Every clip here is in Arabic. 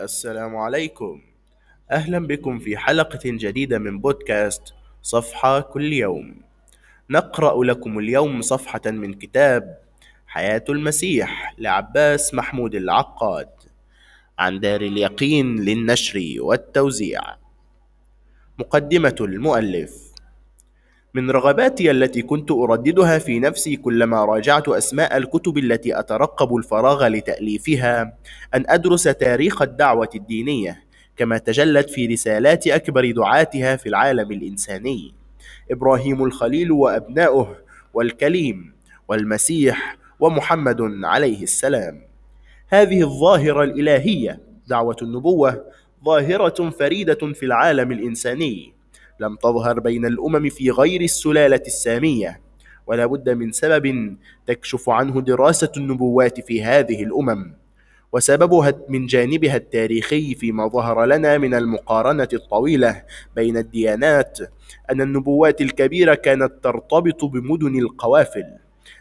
السلام عليكم. أهلا بكم في حلقة جديدة من بودكاست صفحة كل يوم. نقرأ لكم اليوم صفحة من كتاب حياة المسيح لعباس محمود العقاد عن دار اليقين للنشر والتوزيع. مقدمة المؤلف من رغباتي التي كنت أرددها في نفسي كلما راجعت أسماء الكتب التي أترقب الفراغ لتأليفها أن أدرس تاريخ الدعوة الدينية كما تجلت في رسالات أكبر دعاتها في العالم الإنساني. إبراهيم الخليل وأبناؤه والكليم والمسيح ومحمد عليه السلام. هذه الظاهرة الإلهية دعوة النبوة ظاهرة فريدة في العالم الإنساني. لم تظهر بين الأمم في غير السلالة السامية ولا بد من سبب تكشف عنه دراسة النبوات في هذه الأمم. وسببها من جانبها التاريخي فيما ظهر لنا من المقارنة الطويلة بين الديانات أن النبوات الكبيرة كانت ترتبط بمدن القوافل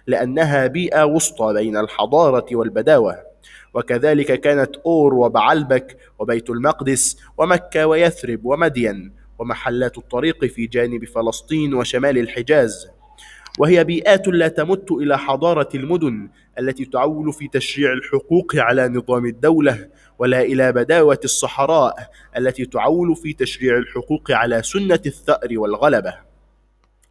لأنها بيئة وسطى بين الحضارة والبداوة. وكذلك كانت أور وبعلبك وبيت المقدس ومكة ويثرب ومدين ومحلات الطريق في جانب فلسطين وشمال الحجاز. وهي بيئات لا تمت إلى حضارة المدن التي تعول في تشريع الحقوق على نظام الدولة ولا إلى بداوة الصحراء التي تعول في تشريع الحقوق على سنة الثأر والغلبة.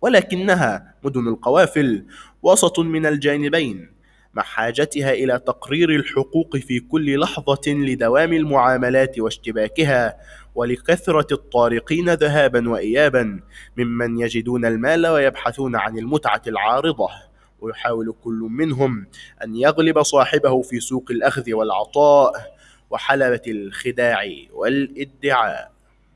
ولكنها مدن القوافل وسط من الجانبين مع حاجتها إلى تقرير الحقوق في كل لحظة لدوام المعاملات واشتباكها ولكثرة الطارقين ذهابا وايابا ممن يجدون المال ويبحثون عن المتعة العارضة. ويحاول كل منهم أن يغلب صاحبه في سوق الأخذ والعطاء وحلبة الخداع والإدعاء.